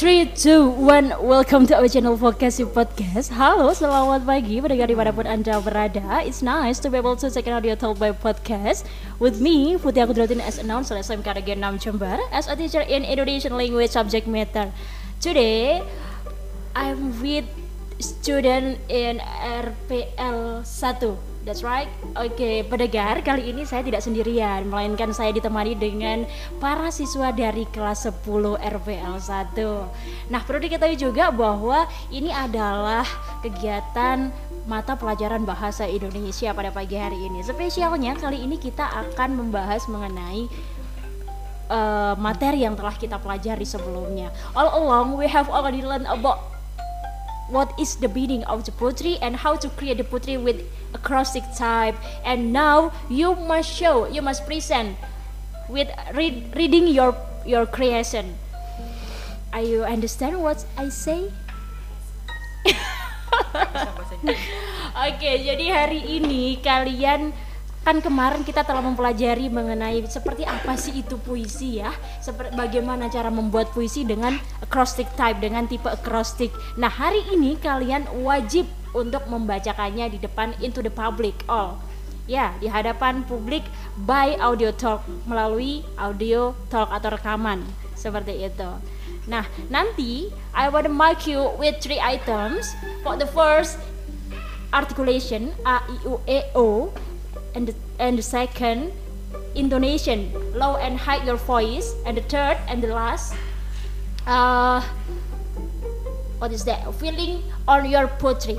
3, 2, 1 Welcome to our channel Vokasi Podcast. Halo, selamat pagi pendengar di mana pun Anda berada. It's nice to be able to check an audio talk by podcast. With me, Putih Akudrotin as announcer SMK Negeri 6 Jember As a teacher in Indonesian language subject matter. Today, I'm with student in RPL 1 That's right. Oke, okay, pendengar, kali ini saya tidak sendirian, melainkan saya ditemani dengan para siswa dari kelas 10 RPL 1. Nah, perlu diketahui juga bahwa ini adalah kegiatan mata pelajaran bahasa Indonesia pada pagi hari ini. Spesialnya kali ini kita akan membahas mengenai uh, materi yang telah kita pelajari sebelumnya. All along we have already learned about what is the meaning of the poetry and how to create the poetry with acrostic type. And now you must show you must present with read, reading your your creation. Are you understand what I say? Oke, okay, jadi hari ini kalian kan kemarin kita telah mempelajari mengenai seperti apa sih itu puisi ya. Seperti bagaimana cara membuat puisi dengan acrostic type dengan tipe acrostic. Nah hari ini kalian wajib untuk membacakannya di depan into the public all. Ya di hadapan publik by audio talk melalui audio talk atau rekaman. Seperti itu. Nah nanti I want to mark you with three items. For the first articulation a i u e o and the, and the second intonation low and high your voice. And the third and the last uh, what is that? Feeling on your poetry.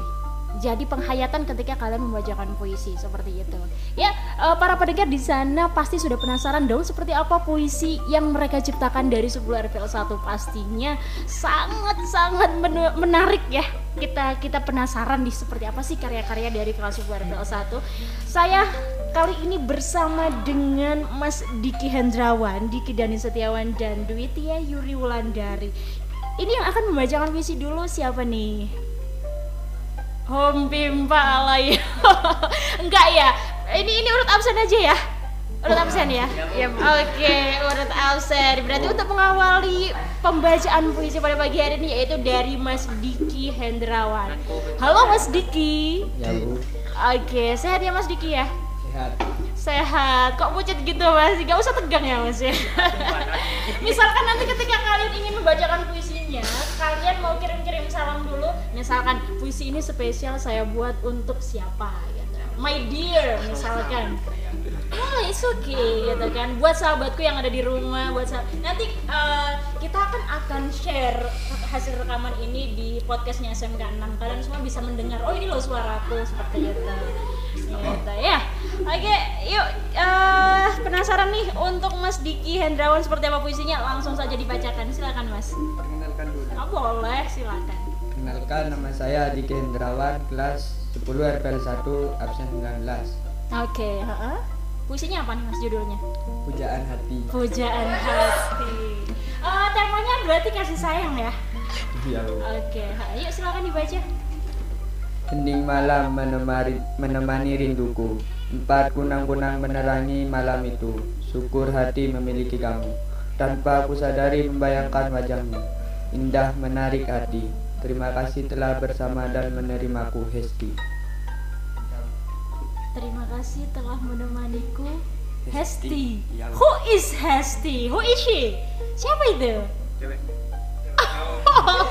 Jadi penghayatan ketika kalian membacakan puisi seperti itu. Ya, uh, para pendengar di sana pasti sudah penasaran dong seperti apa puisi yang mereka ciptakan dari 10 RPL 1 pastinya sangat-sangat menarik ya. Kita kita penasaran di seperti apa sih karya-karya dari kelas 10 RPL 1. Saya kali ini bersama dengan Mas Diki Hendrawan, Diki Dani Setiawan dan Dwi Tia Yuri Wulandari. Ini yang akan membacakan puisi dulu siapa nih? Home Pimpa alay. Enggak ya. Ini ini urut absen aja ya. Urut absen ya. Ya, oke, okay, urut absen. Berarti untuk mengawali pembacaan puisi pada pagi hari ini yaitu dari Mas Diki Hendrawan. Halo Mas Diki. Ya, Bu. Oke, okay, sehat ya Mas Diki ya? Sehat. Sehat. Kok pucat gitu Mas? Gak usah tegang ya Mas ya. Misalkan nanti ketika kalian ingin membacakan puisinya, kalian mau kirim-kirim salam dulu. Misalkan puisi ini spesial saya buat untuk siapa gitu. My dear misalkan. Oh, it's okay gitu kan. Buat sahabatku yang ada di rumah, buat sahabat. nanti uh, kita akan akan share hasil rekaman ini di podcastnya SMK 6. Kalian semua bisa mendengar. Oh, ini loh suaraku seperti itu. Gitu ya. Oke, yuk uh, penasaran nih untuk Mas Diki Hendrawan seperti apa puisinya? Langsung saja dibacakan. Silakan Mas. Perkenalkan dulu. Oh, boleh, silakan. Perkenalkan nama saya Diki Hendrawan, kelas 10 RPL 1 absen 19. Oke, okay, uh Puisinya apa nih Mas judulnya? Pujaan hati. Pujaan hati. Uh, temanya berarti kasih sayang ya? Iya. Oke, okay. yuk silakan dibaca. Hening malam menemani, menemani rinduku Empat kunang-kunang menerangi malam itu Syukur hati memiliki kamu Tanpa aku sadari membayangkan wajahmu Indah menarik hati Terima kasih telah bersama dan menerimaku Hesti Terima kasih telah menemaniku Hesti, ya. Who is Hesti? Who is she? Siapa itu? Cewek oh,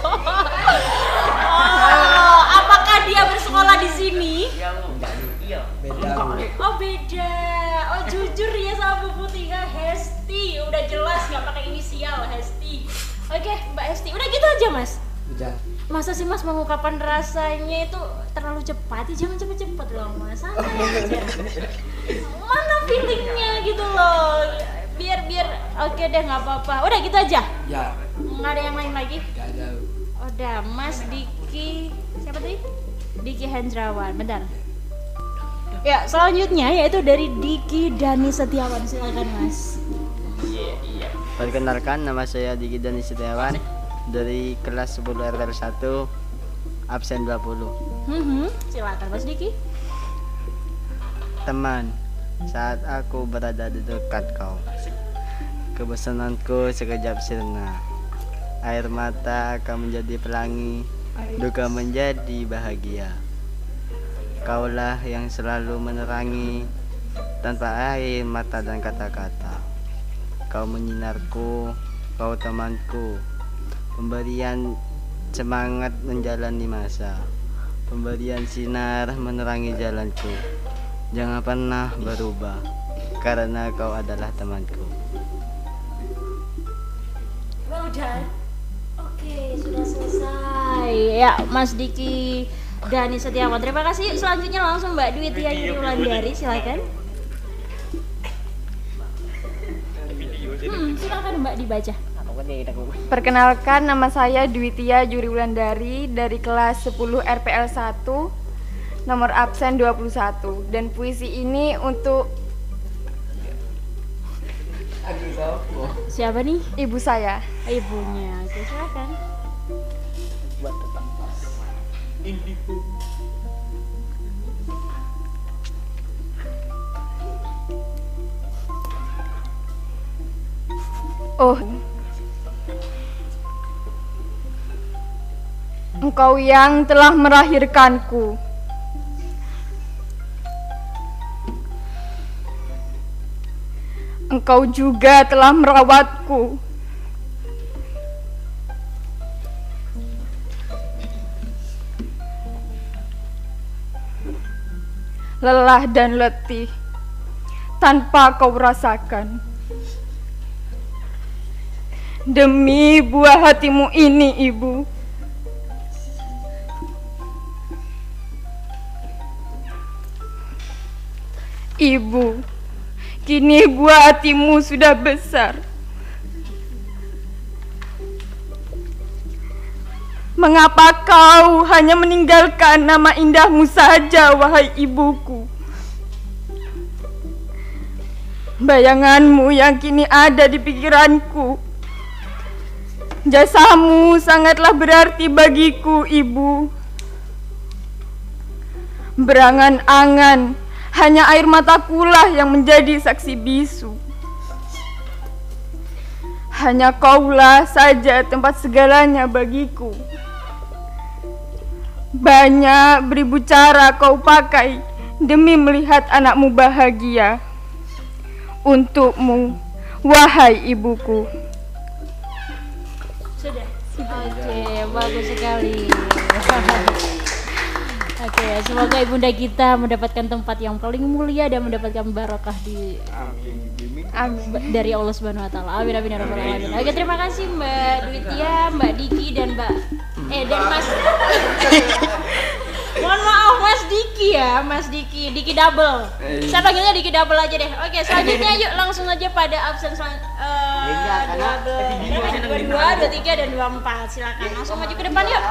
Masa sih Mas mengungkapkan rasanya itu terlalu cepat? Ya, jangan cepet-cepet loh, Mas. Santai aja. Mana feelingnya gitu loh. Biar biar oke deh nggak apa-apa. Udah gitu aja. Ya. Nggak ada yang lain lagi? Ada. Udah, Mas Diki siapa tadi? Diki Hendrawan. Bentar. Ya, selanjutnya yaitu dari Diki Dani Setiawan. Silakan, Mas. Iya, iya. Perkenalkan nama saya Diki Dani Setiawan dari kelas 10 RL 1 absen 20. Hmm, hmm. silakan Mas Diki. Teman, saat aku berada di dekat kau, kebosananku sekejap sirna. Air mata akan menjadi pelangi, duka menjadi bahagia. Kaulah yang selalu menerangi tanpa air mata dan kata-kata. Kau menyinarku, kau temanku, pemberian semangat menjalani masa, pemberian sinar menerangi jalanku. Jangan pernah berubah, karena kau adalah temanku. Well done. Oke, sudah selesai. Ya, Mas Diki Dani Setiawan. Terima kasih. Selanjutnya langsung Mbak Dwi Tia Yuri Wulandari, silakan. Hmm, silakan Mbak dibaca. Perkenalkan nama saya Dwitia Juri Wulandari dari kelas 10 RPL 1 nomor absen 21 dan puisi ini untuk Siapa nih? ibu saya. Ibunya. Oke, silakan. Oh. Engkau yang telah melahirkanku. Engkau juga telah merawatku. Lelah dan letih tanpa kau rasakan. Demi buah hatimu ini, Ibu. Ibu, kini buah hatimu sudah besar. Mengapa kau hanya meninggalkan nama indahmu saja, wahai ibuku? Bayanganmu yang kini ada di pikiranku Jasamu sangatlah berarti bagiku, Ibu. Berangan-angan, hanya air matakulah yang menjadi saksi bisu. Hanya kaulah saja tempat segalanya bagiku. Banyak beribu cara kau pakai demi melihat anakmu bahagia. Untukmu, wahai ibuku. Sudah. Oke, bagus sekali. Oke, semoga ibunda kita mendapatkan tempat yang paling mulia dan mendapatkan barokah di Amin. dari Allah Subhanahu wa taala. Amin amin ya rabbal alamin. Oke, terima kasih Mbak Dwitia, Mbak Diki dan Mbak eh dan Mas Mohon maaf Mas Diki ya, Mas Diki, Diki double. Saya panggilnya Diki double aja deh. Oke, selanjutnya yuk langsung aja pada absen selan eh dua dua dua dua tiga dan dua empat. Silakan langsung maju ke depan yuk.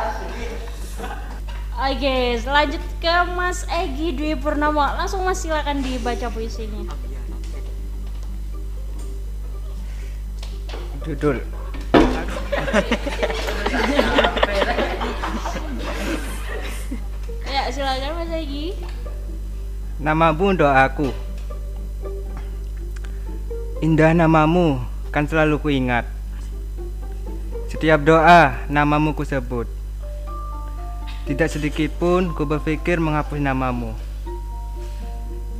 Oke, lanjut ke Mas Egi Dwi Purnomo. Langsung Mas silakan dibaca puisinya. Judul Ya, silakan Mas Egi. Namamu doaku Indah namamu kan selalu kuingat Setiap doa namamu ku sebut Tidak sedikit pun ku berpikir menghapus namamu.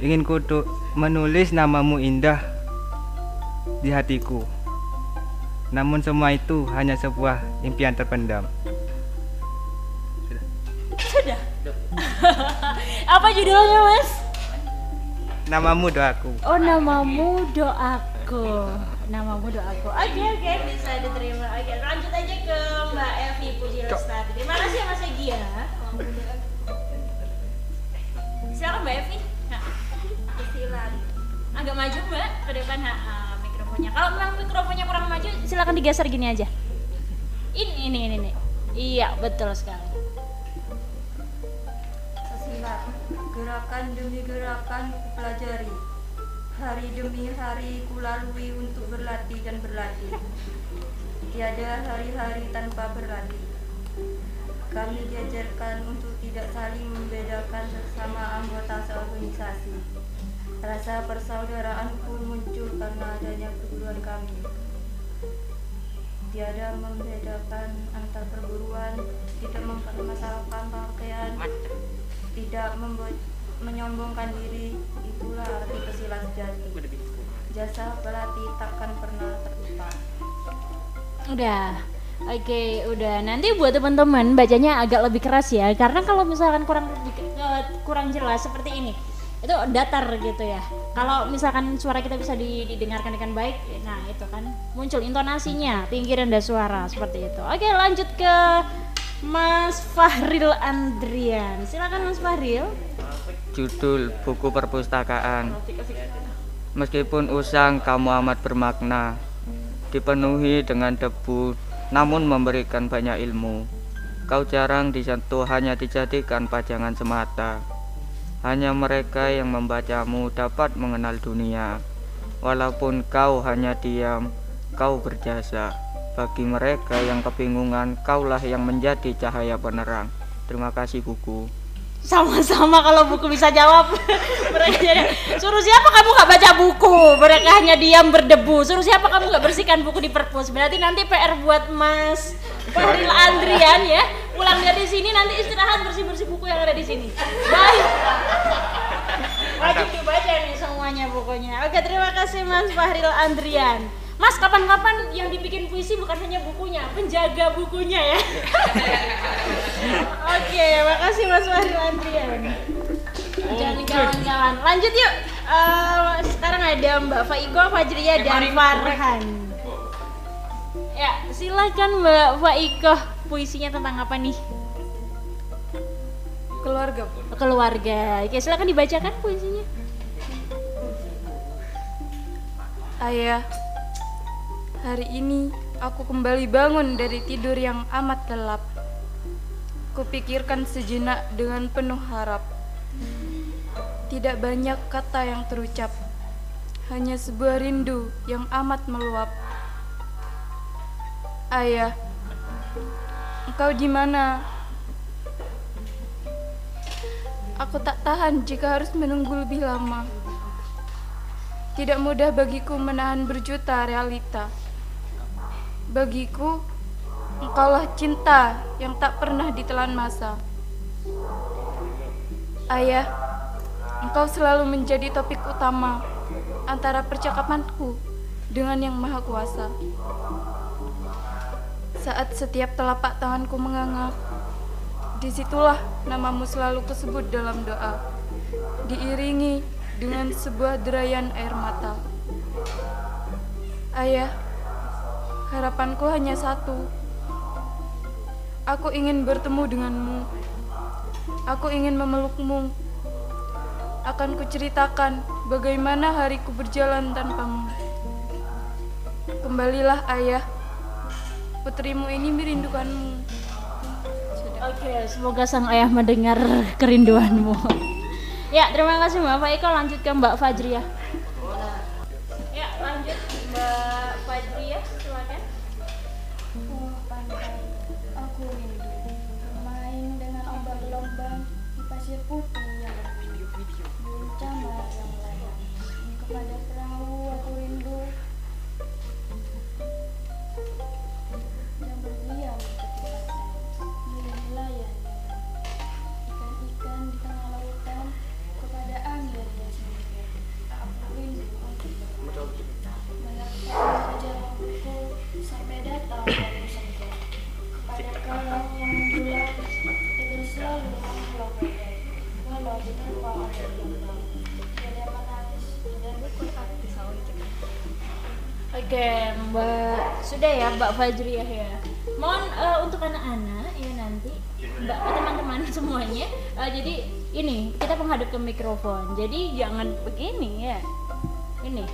Ingin ku menulis namamu indah di hatiku. Namun semua itu hanya sebuah impian terpendam. Apa judulnya, Mas? Namamu doaku. Oh, namamu doaku. Namamu doaku. Oke, oke, bisa diterima. Oke, lanjut aja ke Mbak Evi Puji Lestari. Terima kasih ya Mas Egi ya. Silakan Mbak Evi. Nah, silakan. Agak maju Mbak ke depan ha, ah, mikrofonnya. Kalau memang mikrofonnya kurang maju, silakan digeser gini aja. Ini, ini, ini, ini. Iya, betul sekali. Sesilat, gerakan demi gerakan pelajari Hari demi hari ku lalui untuk berlatih dan berlatih. Tiada hari-hari tanpa berlatih. Kami diajarkan untuk tidak saling membedakan sesama anggota seorganisasi. Rasa persaudaraan pun muncul karena adanya perguruan kami. Tiada membedakan antar perguruan, tidak mempermasalahkan pakaian, tidak membuat menyombongkan diri, itulah arti pesilat sejati. Jasa pelatih takkan pernah terlupa. Udah. Oke, udah. Nanti buat teman-teman bacanya agak lebih keras ya, karena kalau misalkan kurang eh, kurang jelas seperti ini, itu datar gitu ya. Kalau misalkan suara kita bisa di- didengarkan dengan baik, nah itu kan muncul intonasinya, tinggi rendah suara seperti itu. Oke, lanjut ke Mas Fahril Andrian. Silakan Mas Fahril. Judul buku perpustakaan. Meskipun usang kamu amat bermakna Dipenuhi dengan debu Namun memberikan banyak ilmu. Kau jarang disentuh hanya dijadikan pajangan semata. Hanya mereka yang membacamu dapat mengenal dunia. Walaupun kau hanya diam Kau berjasa. Bagi mereka yang kebingungan Kaulah yang menjadi cahaya penerang. Terima kasih buku Sama-sama kalau buku bisa jawab. Mereka jadi suruh siapa kamu nggak baca buku? Mereka hanya diam berdebu. Suruh siapa kamu nggak bersihkan buku di perpus? Berarti nanti PR buat Mas Fahril Andrian ya. Pulang dari sini nanti istirahat bersih-bersih buku yang ada di sini. Baik. Wajib dibaca nih semuanya bukunya. Oke, terima kasih Mas Fahril Andrian. Mas, kapan-kapan yang dibikin puisi bukan hanya bukunya, penjaga bukunya ya. Oke, makasih Mas Fahril Andrian. Dan kawan-kawan, lanjut yuk. Eh, sekarang ada Mbak Faiko, Fajria, dan Farhan. Ya, silakan Mbak Faiko. Puisinya tentang apa nih? Keluarga. Keluarga. Oke, silakan dibacakan puisinya. Ayah, hari ini aku kembali bangun dari tidur yang amat gelap. Kupikirkan sejenak dengan penuh harap. Tidak banyak kata yang terucap, hanya sebuah rindu yang amat meluap. Ayah, engkau di mana? Aku tak tahan jika harus menunggu lebih lama. Tidak mudah bagiku menahan berjuta realita. Bagiku, engkaulah cinta yang tak pernah ditelan masa. Ayah, engkau selalu menjadi topik utama antara percakapanku dengan yang maha kuasa. Saat setiap telapak tanganku menganga, di situlah namamu selalu kusebut dalam doa, diiringi dengan sebuah derayan air mata. Ayah, harapanku hanya satu. Aku ingin bertemu denganmu. Aku ingin memelukmu. Akan kuceritakan bagaimana hariku berjalan tanpamu. Kembalilah ayah. Putrimu ini merindukanmu. Oke, semoga sang ayah mendengar kerinduanmu. Ya, terima kasih Mbak Faiko. Lanjut ke Mbak Fajriah. Pasir putih yang camar yang melayang kepada perahu aku rindu Oke, Mbak sudah ya Mbak Fajriah ya. Mohon eh, untuk anak-anak ya nanti Mbak teman-teman semuanya. eh, jadi ini kita menghadap ke mikrofon. Jadi jangan begini ya. Ini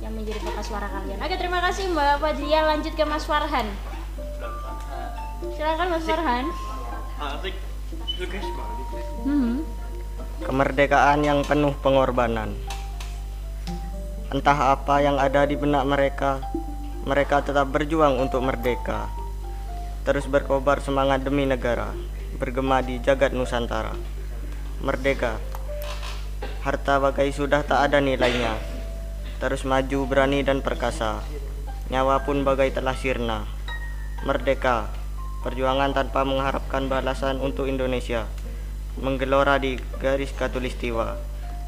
yang menjadi bekas suara kalian. Oke, terima kasih Mbak Fajriah. Lanjut ke Mas Farhan. Silakan Mas Farhan. Hmm. Kemerdekaan yang penuh pengorbanan. Entah apa yang ada di benak mereka, mereka tetap berjuang untuk merdeka. Terus berkobar semangat demi negara, bergema di jagat Nusantara. Merdeka, harta bagai sudah tak ada nilainya. Terus maju berani dan perkasa, nyawa pun bagai telah sirna. Merdeka, perjuangan tanpa mengharapkan balasan untuk Indonesia, menggelora di garis katulistiwa,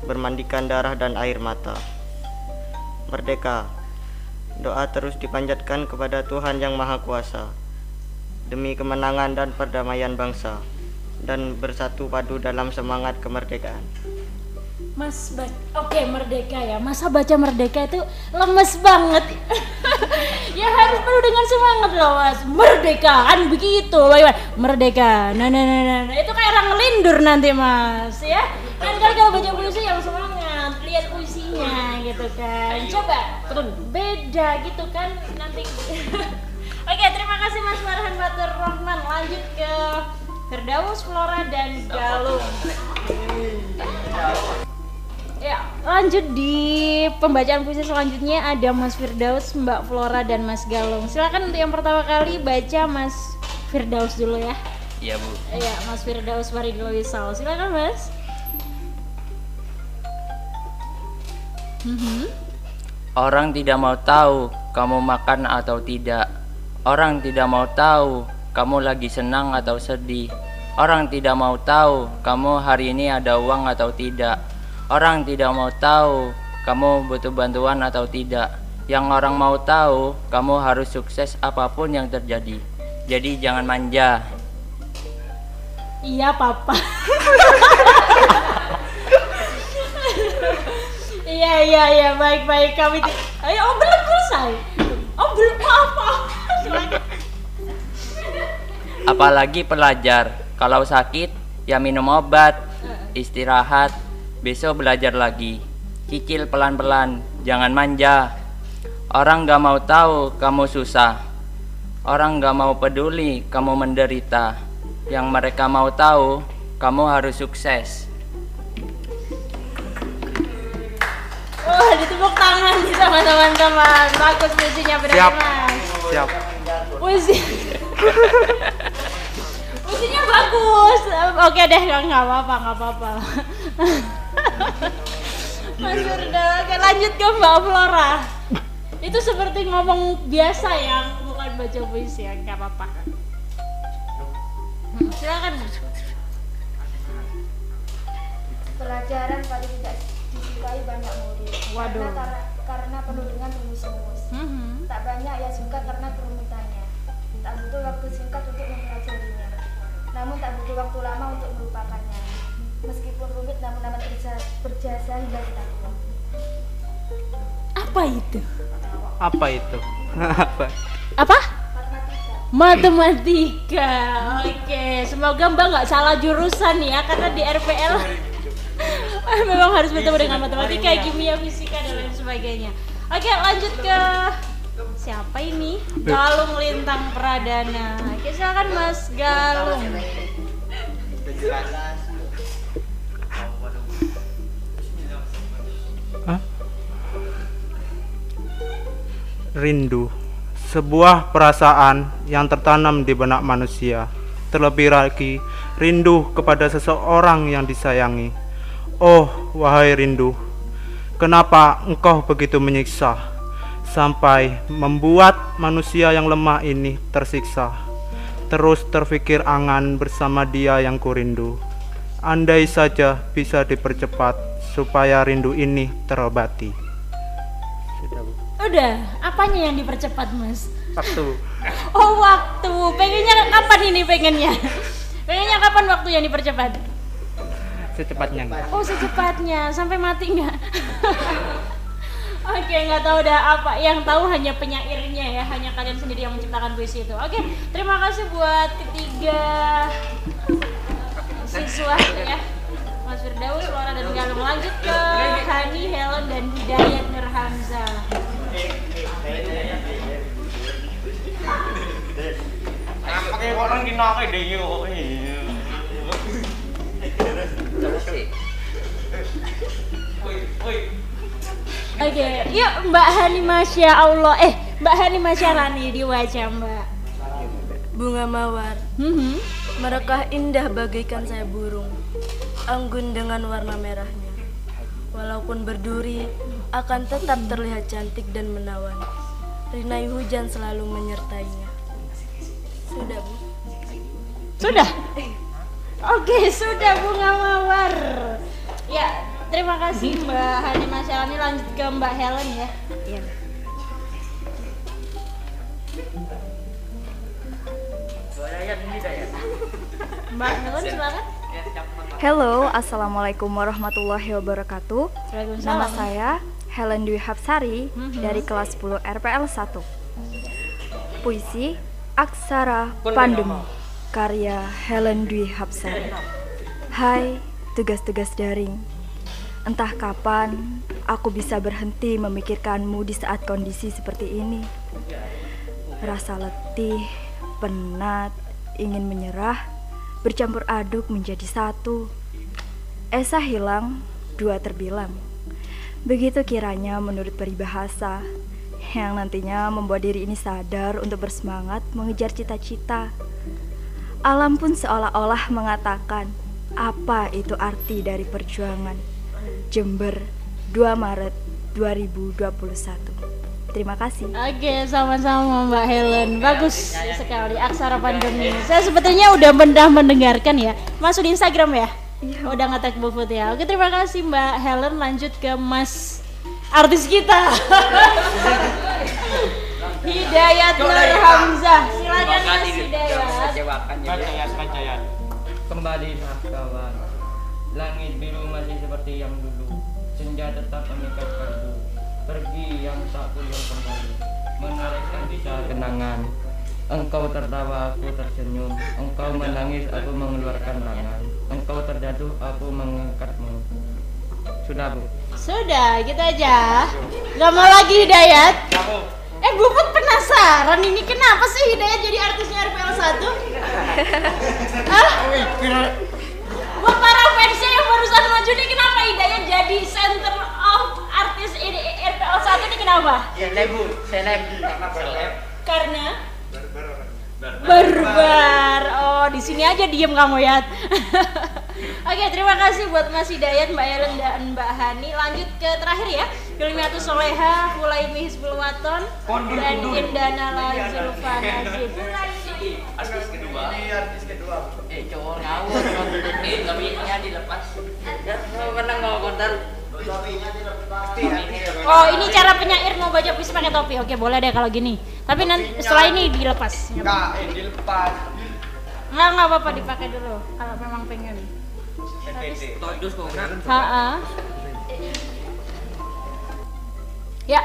bermandikan darah dan air mata. Merdeka, doa terus dipanjatkan kepada Tuhan Yang Maha Kuasa demi kemenangan dan perdamaian bangsa dan bersatu padu dalam semangat kemerdekaan. Mas oke merdeka ya. Masa baca merdeka itu lemes banget. ya harus penuh dengan semangat loh mas. Merdeka kan begitu. Bagaimana? Merdeka. Nah, nah, nah, nah, nah. itu kayak orang ngelindur nanti mas ya. Kan kalau baca puisi yang semangat, lihat puisinya gitu kan. Coba turun beda gitu kan nanti. Oke, terima kasih Mas Farhan Batur Rahman. Lanjut ke Firdaus, Flora, dan Galung. Ya, lanjut di pembacaan puisi selanjutnya ada Mas Firdaus, Mbak Flora dan Mas Galung. Silakan untuk yang pertama kali baca Mas Firdaus dulu ya. Iya bu. Iya, Mas Firdaus Faridul Wisal. Silakan Mas. Orang tidak mau tahu kamu makan atau tidak. Orang tidak mau tahu kamu lagi senang atau sedih. Orang tidak mau tahu kamu hari ini ada uang atau tidak. Orang tidak mau tahu kamu butuh bantuan atau tidak. Yang orang mau tahu kamu harus sukses apa pun yang terjadi. Jadi jangan manja. Iya, Papa. Iya, iya, iya, baik, baik. Kami Ayo, oh, belum selesai. Oh, belum apa? Silakan. Apalagi pelajar, kalau sakit ya minum obat, istirahat, besok belajar lagi. Cicil pelan-pelan, jangan manja. Orang gak mau tahu kamu susah. Orang gak mau peduli kamu menderita. Yang mereka mau tahu, kamu harus sukses. Wah, ditepuk tangan nih sama teman-teman. Bagus puisinya berarti, Siap. Mas. Siap. Puisi. Puisinya bagus. Oke deh, nggak nggak apa-apa, nggak apa-apa. Mas Firda, oke lanjut ke Mbak Flora. Itu seperti ngomong biasa ya, bukan baca puisi ya, nggak apa-apa. Silakan. Pelajaran paling tidak disukai banyak murid. Waduh. Karena, karena, karena penuh dengan rumus-rumus. Mhm. Tak banyak yang suka karena kerumitannya. Tak butuh waktu singkat untuk mempelajarinya. Namun tak butuh waktu lama untuk melupakannya. Meskipun rumit namun amat berjasa, berjasa hingga kita tua. Apa itu? Apa itu? Apa? Apa? Matematika. Oke, semoga Mbak nggak salah jurusan ya karena di RPL memang harus bertemu dengan matematika, kimia, fisika dan lain sebagainya. Oke, lanjut ke siapa ini? Galung Lintang Pradana. Oke, silakan Mas Galung. Rindu, sebuah perasaan yang tertanam di benak manusia. Terlebih lagi, rindu kepada seseorang yang disayangi. Oh, wahai rindu, kenapa engkau begitu menyiksa sampai membuat manusia yang lemah ini tersiksa? Terus terfikir angan bersama dia yang kurindu. Andai saja bisa dipercepat supaya rindu ini terobati. Sudah, Bu. Udah, apanya yang dipercepat, Mas? Waktu. Oh, waktu. Pengennya kapan ini pengennya? Pengennya kapan waktu yang dipercepat? Secepatnya? Oh secepatnya sampai mati nggak? Oke nggak tahu dah apa yang tahu hanya penyairnya ya hanya kalian sendiri yang menciptakan puisi itu. Oke terima kasih buat ketiga siswa ya Mas Firdaus, Laura dan Galung lanjut ke Hani, Helen dan Hidayat Nur Hamzah. Pakai orang dinakai deh yuk. Oke, yuk Mbak Hani Masya Allah, eh Mbak Hani Masya Rani diwaca Mbak. Bunga mawar, Mhm. merekah indah bagaikan saya burung, anggun dengan warna merahnya. Walaupun berduri, akan tetap terlihat cantik dan menawan. Rinai hujan selalu menyertainya. Sudah, Bu. Sudah? Oke, sudah bunga mawar. Ya, terima kasih Mbak Hani Masyalani lanjut ke Mbak Helen ya. Iya. Mbak Helen silakan. Halo, Assalamualaikum warahmatullahi wabarakatuh. Nama saya Helen Dwi Hapsari Mhm. dari kelas 10 RPL 1. Puisi Aksara Pandemi karya Helen Dwi Hapsari. Hai, tugas-tugas daring. Entah kapan aku bisa berhenti memikirkanmu di saat kondisi seperti ini. Rasa letih, penat, ingin menyerah, bercampur aduk menjadi satu. Esa hilang, dua terbilang. Begitu kiranya menurut peribahasa yang nantinya membuat diri ini sadar untuk bersemangat mengejar cita-cita. Alam pun seolah-olah mengatakan apa itu arti dari perjuangan. Jember, 2 Maret 2021. Terima kasih. Oke, sama-sama Mbak Helen. Bagus sekali aksara pandemi. Saya sebetulnya udah pernah mendengarkan ya. Masuk di Instagram ya? Udah ngetek bufut ya. Oke, terima kasih Mbak Helen. Lanjut ke Mas artis kita. Hidayat Nur Hamzah. Silakan Mas Hidayat. Kembalilah kawan Langit biru masih seperti yang dulu. Senja tetap memikat kalbu Pergi yang tak kunjung kembali. Menarikkan bisa kenangan. Engkau tertawa, aku tersenyum. Engkau menangis, aku mengeluarkan tangan. Engkau terjatuh, aku mengangkatmu. Sudah bu. Sudah, gitu aja. Gak mau lagi Hidayat? Eh, Buput penasaran ini kenapa sih Hidayat jadi artisnya RPL 1? Hah? Buat para fansnya yang barusan maju nih kenapa Hidayat jadi center of artis ini RPL 1 ini kenapa? Seleb, Bu. Seleb. Karena seleb. Karena barbar. Oh, di sini aja diem kamu ya. Oke, terima kasih buat Mas Hidayat, Mbak Ellen dan Mbak Hani. Lanjut ke terakhir ya. Filmiatus Soleha, Hulaimi Hizbul Waton, dan Indana Lazulfa Najib. Artis kedua. Ini artis kedua. Eh, cowok ngawur. Eh, tapi ini dilepas. Ya, pernah nggak konten. Oh, ini cara penyair mau baca puisi pakai topi. Oke, boleh deh kalau gini. Tapi nanti setelah ini dilepas. Enggak, eh, dilepas. Enggak, enggak apa-apa dipakai dulu kalau memang pengen. Todus kok kan. Ya.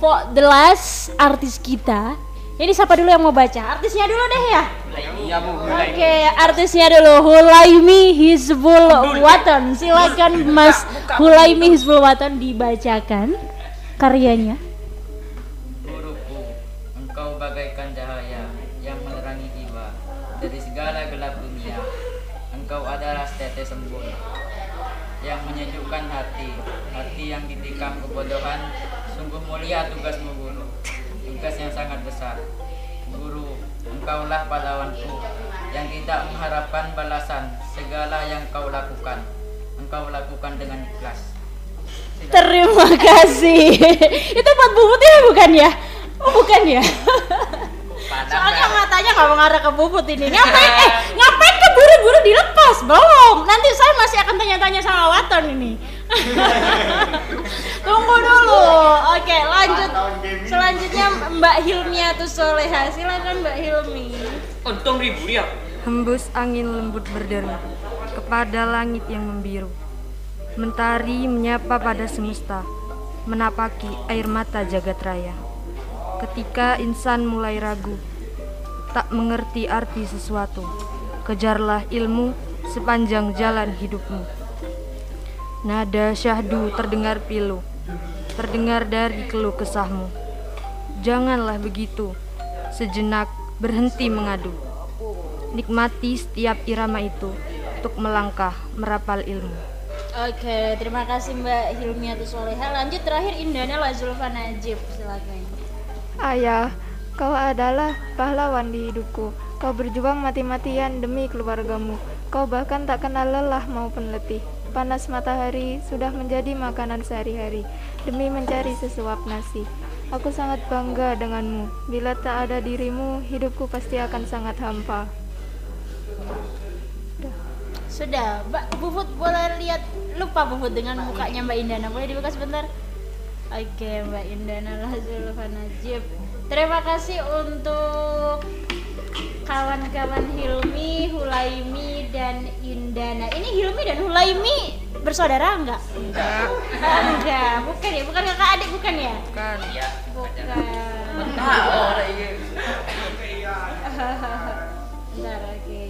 For the last artis kita. Ini siapa dulu yang mau baca? Artisnya dulu deh ya. Iya, Bu. Oke, artisnya dulu Hulaimi Hizbul Watan. Silakan Mas Hulaimi Hizbul Watan dibacakan karyanya. Engkau bagaikan cahaya yang menerangi jiwa dari segala gelap dunia. Engkau adalah setetes embun yang menyejukkan hati, hati yang ditikam kebodohan. Sungguh mulia tugasmu guru, tugas yang sangat besar. Guru, engkaulah pahlawanku yang tidak mengharapkan balasan segala yang kau lakukan. Engkau lakukan dengan ikhlas. Terima kasih. Itu buat bubut ya bukan ya? Oh bukan ya? Soalnya matanya nggak mengarah ke bubut ini. Ngapain? Eh, ngapain keburu-buru dilepas? Belum. Nanti saya masih akan tanya-tanya sama Waton ini. Tunggu dulu. Oke, lanjut. Selanjutnya Mbak Hilmia tuh Soleha. Silakan Mbak Hilmi. Untung ribu ya. Hembus angin lembut berderu kepada langit yang membiru. Mentari menyapa pada semesta, menapaki air mata jagat raya. Ketika insan mulai ragu, tak mengerti arti sesuatu, kejarlah ilmu sepanjang jalan hidupmu. Nada syahdu terdengar pilu, terdengar dari keluh kesahmu. Janganlah begitu, sejenak berhenti mengadu. Nikmati setiap irama itu untuk melangkah merapal ilmu. Oke, terima kasih Mbak Hilmia tuh Soleha. Lanjut terakhir Indana Lazulfa Najib. Silakan. Ayah, kau adalah pahlawan di hidupku. Kau berjuang mati-matian demi keluargamu. Kau bahkan tak kenal lelah maupun letih. Panas matahari sudah menjadi makanan sehari-hari demi mencari sesuap nasi. Aku sangat bangga denganmu. Bila tak ada dirimu, hidupku pasti akan sangat hampa. Sudah, Mbak Bubut boleh lihat lupa Bubut dengan mukanya Mbak Indana. Boleh dibuka sebentar? Oke, Mbak Indana Lazulfa Najib. Terima kasih untuk kawan-kawan Hilmi, Hulaimi dan Indana. Ini Hilmi dan Hulaimi bersaudara enggak? Enggak. Ah, enggak, bukan ya, bukan kakak adik bukan ya? Bukan. Bukan. Oh, Bentar, oke.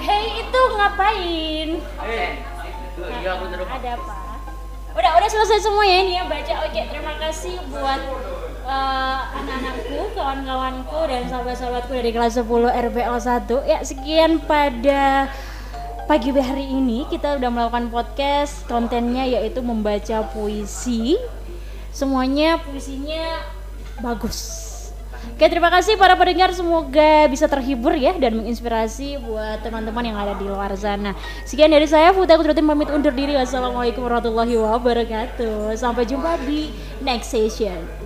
Hei, itu ngapain? Ada apa? Udah, udah selesai semua ya ini ya baca. Oke, terima kasih buat eh, anak-anakku, kawan-kawanku dan sahabat-sahabatku dari kelas 10 RPL 1. Ya, sekian pada pagi hari ini kita udah melakukan podcast kontennya yaitu membaca puisi. Semuanya puisinya bagus. Oke, terima kasih para pendengar. Semoga bisa terhibur ya dan menginspirasi buat teman-teman yang ada di luar sana. Sekian dari saya, Futa Kudratin pamit undur diri. Wassalamualaikum warahmatullahi wabarakatuh. Sampai jumpa di next session.